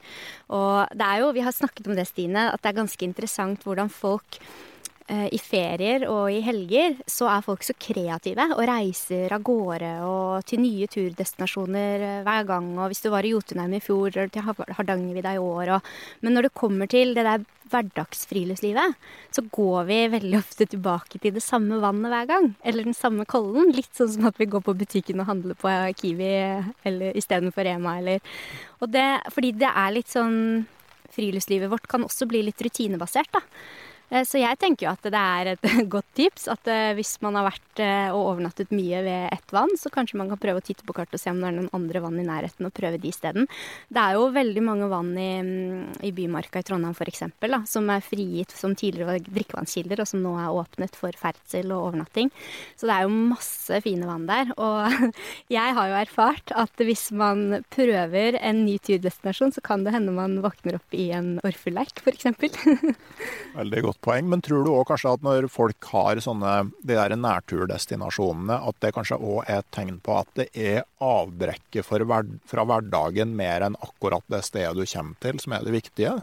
Og det er jo, vi har snakket om det, Stine, at det er ganske interessant hvordan folk i ferier og i helger så er folk så kreative og reiser av gårde og til nye turdestinasjoner eh, hver gang. Og hvis du var i Jotunheim i fjor eller til Hardangervidda i år og Men når det kommer til det der hverdagsfriluftslivet, så går vi veldig ofte tilbake til det samme vannet hver gang. Eller den samme kollen. Litt sånn som at vi går på butikken og handler på Kiwi eller istedenfor Rema eller Og det fordi det er litt sånn Friluftslivet vårt kan også bli litt rutinebasert, da. Eh, så jeg tenker jo at det er et godt tips at eh, hvis man har vært eh, og overnattet mye ved ett vann, så kanskje man kan prøve å titte på kartet og se om det er noen andre vann i nærheten, og prøve de isteden. Det er jo veldig mange vann i, mm, i Bymarka i Trondheim f.eks. som er frigitt som tidligere var drikkevannskilder, og som nå er åpnet for ferdsel og overnatting. Så det er jo masse fine vann der. Og jeg har jo erfart at hvis man prøver en ny turdestinasjon, så kan det hende man våkner opp i en orfulleik f.eks. Veldig godt poeng. Men tror du òg kanskje at når folk har sånne de der nærturdestinasjonene, at det kanskje òg er et tegn på at det er avbrekket fra hverdagen mer enn akkurat det stedet du kommer til, som er det viktige?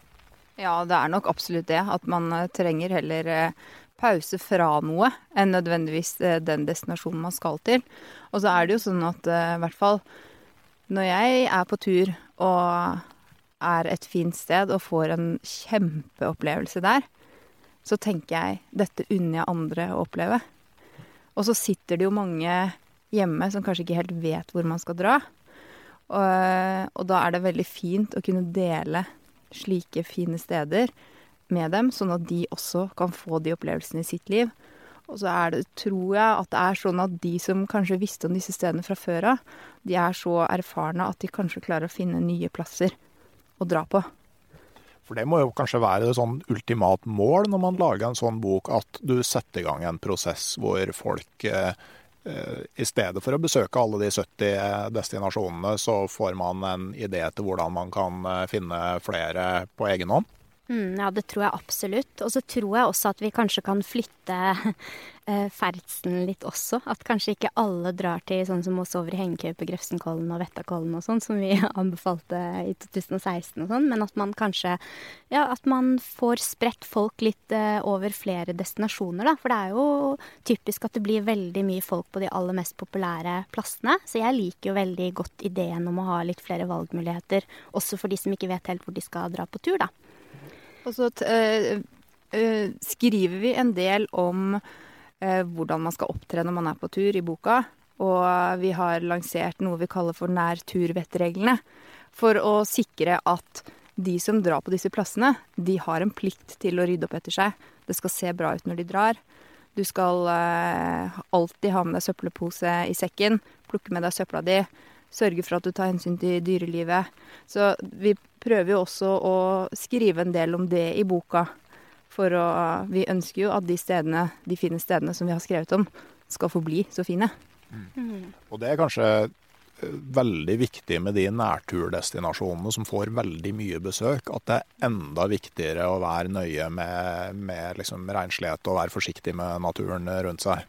Ja, det er nok absolutt det. At man eh, trenger heller eh, pause fra noe enn nødvendigvis eh, den destinasjonen man skal til. Og så er det jo sånn at i hvert fall når jeg er på tur og er et fint sted og får en kjempeopplevelse der, så tenker jeg dette unner jeg andre å oppleve. Og så sitter det jo mange hjemme som kanskje ikke helt vet hvor man skal dra. Og, og da er det veldig fint å kunne dele slike fine steder med dem, sånn at de også kan få de opplevelsene i sitt liv. Og så er det, tror jeg at det er sånn at de som kanskje visste om disse stedene fra før av, de er så erfarne at de kanskje klarer å finne nye plasser å dra på. For det må jo kanskje være et sånn ultimat mål når man lager en sånn bok, at du setter i gang en prosess hvor folk eh, eh i stedet for å besøke alle de 70 destinasjonene, så får man en idé til hvordan man kan eh, finne flere på egen hånd? Mm, ja, det tror jeg absolutt. Og så tror jeg også at vi kanskje kan flytte eh, ferdselen litt også. At kanskje ikke alle drar til sånn som oss over i Hengekøy Grefsenkollen og Vettakollen og sånn, som vi anbefalte i 2016 og sånn, men at man kanskje Ja, at man får spredt folk litt eh, over flere destinasjoner, da. For det er jo typisk at det blir veldig mye folk på de aller mest populære plassene. Så jeg liker jo veldig godt ideen om å ha litt flere valgmuligheter, også for de som ikke vet helt hvor de skal dra på tur, da. Og så uh, uh, skriver vi en del om uh, hvordan man skal opptre når man er på tur i boka. Og vi har lansert noe vi kaller for nær-tur-vettreglene. For å sikre at de som drar på disse plassene, de har en plikt til å rydde opp etter seg. Det skal se bra ut når de drar. Du skal alltid ha med deg søppelpose i sekken. Plukke med deg søpla di sørge for at du tar hensyn til dyrelivet. Så vi prøver jo også å skrive en del om det i boka. For å Vi ønsker jo at de stedene, de fine stedene som vi har skrevet om, skal forbli så fine. Mm. Og det er kanskje eh, veldig viktig med de nærturdestinasjonene som får veldig mye besøk, at det er enda viktigere å være nøye med, med liksom renslighet og være forsiktig med naturen rundt seg.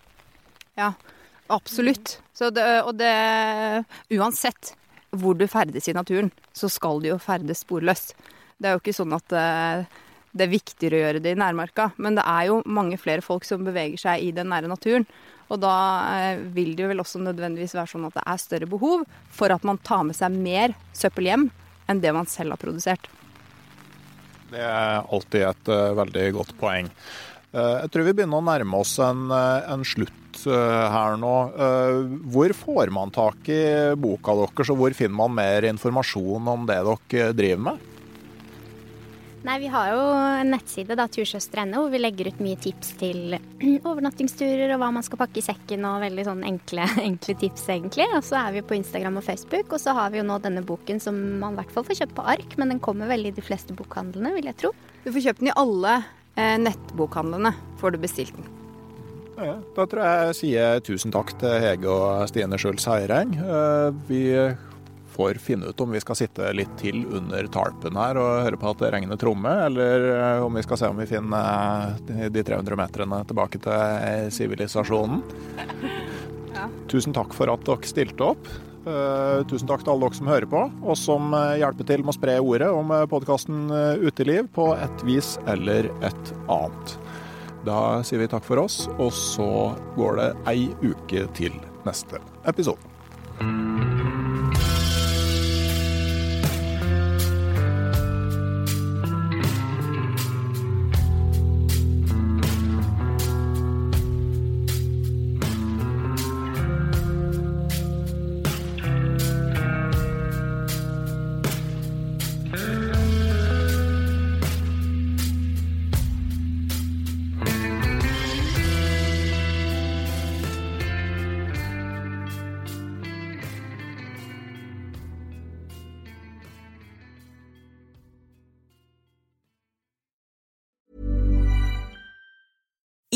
Ja, Absolutt. Det, og det Uansett hvor du ferdes i naturen, så skal du jo ferdes sporløst. Det er jo ikke sånn at det, det er viktigere å gjøre det i nærmarka, men det er jo mange flere folk som beveger seg i den nære naturen. Og da eh, vil det jo vel også nødvendigvis være sånn at det er større behov for at man tar med seg mer søppel hjem enn det man selv har produsert. Det er alltid et uh, veldig godt poeng. Uh, jeg tror vi begynner å nærme oss en, uh, en slutt Eh, her nå. Eh, hvor får man tak i boka deres, og hvor finner man mer informasjon om det dere driver med? Nei, Vi har jo en nettside, da, tursøstre.no, hvor vi legger ut mye tips til overnattingsturer og hva man skal pakke i sekken, og veldig sånn enkle, enkle tips, egentlig. Og så er vi på Instagram og Facebook, og så har vi jo nå denne boken som man i hvert fall får kjøpt på ark, men den kommer veldig i de fleste bokhandlene, vil jeg tro. Du får kjøpt den i alle eh, nettbokhandlene, får du bestilt den. Ja, da tror jeg jeg sier tusen takk til Hege og Stine Schulz Heireng. Eh, vi får finne ut om vi skal sitte litt til under tarpen her og høre på at det regner tromme, eller eh, om vi skal se om vi finner eh, de 300 meterne tilbake til sivilisasjonen. Ja. Tusen takk for at dere stilte opp. Tusen takk til alle dere som hører på, og som hjelper til med å spre ordet om podkasten Uteliv på et vis eller et annet. Da sier vi takk for oss, og så går det ei uke til neste episode.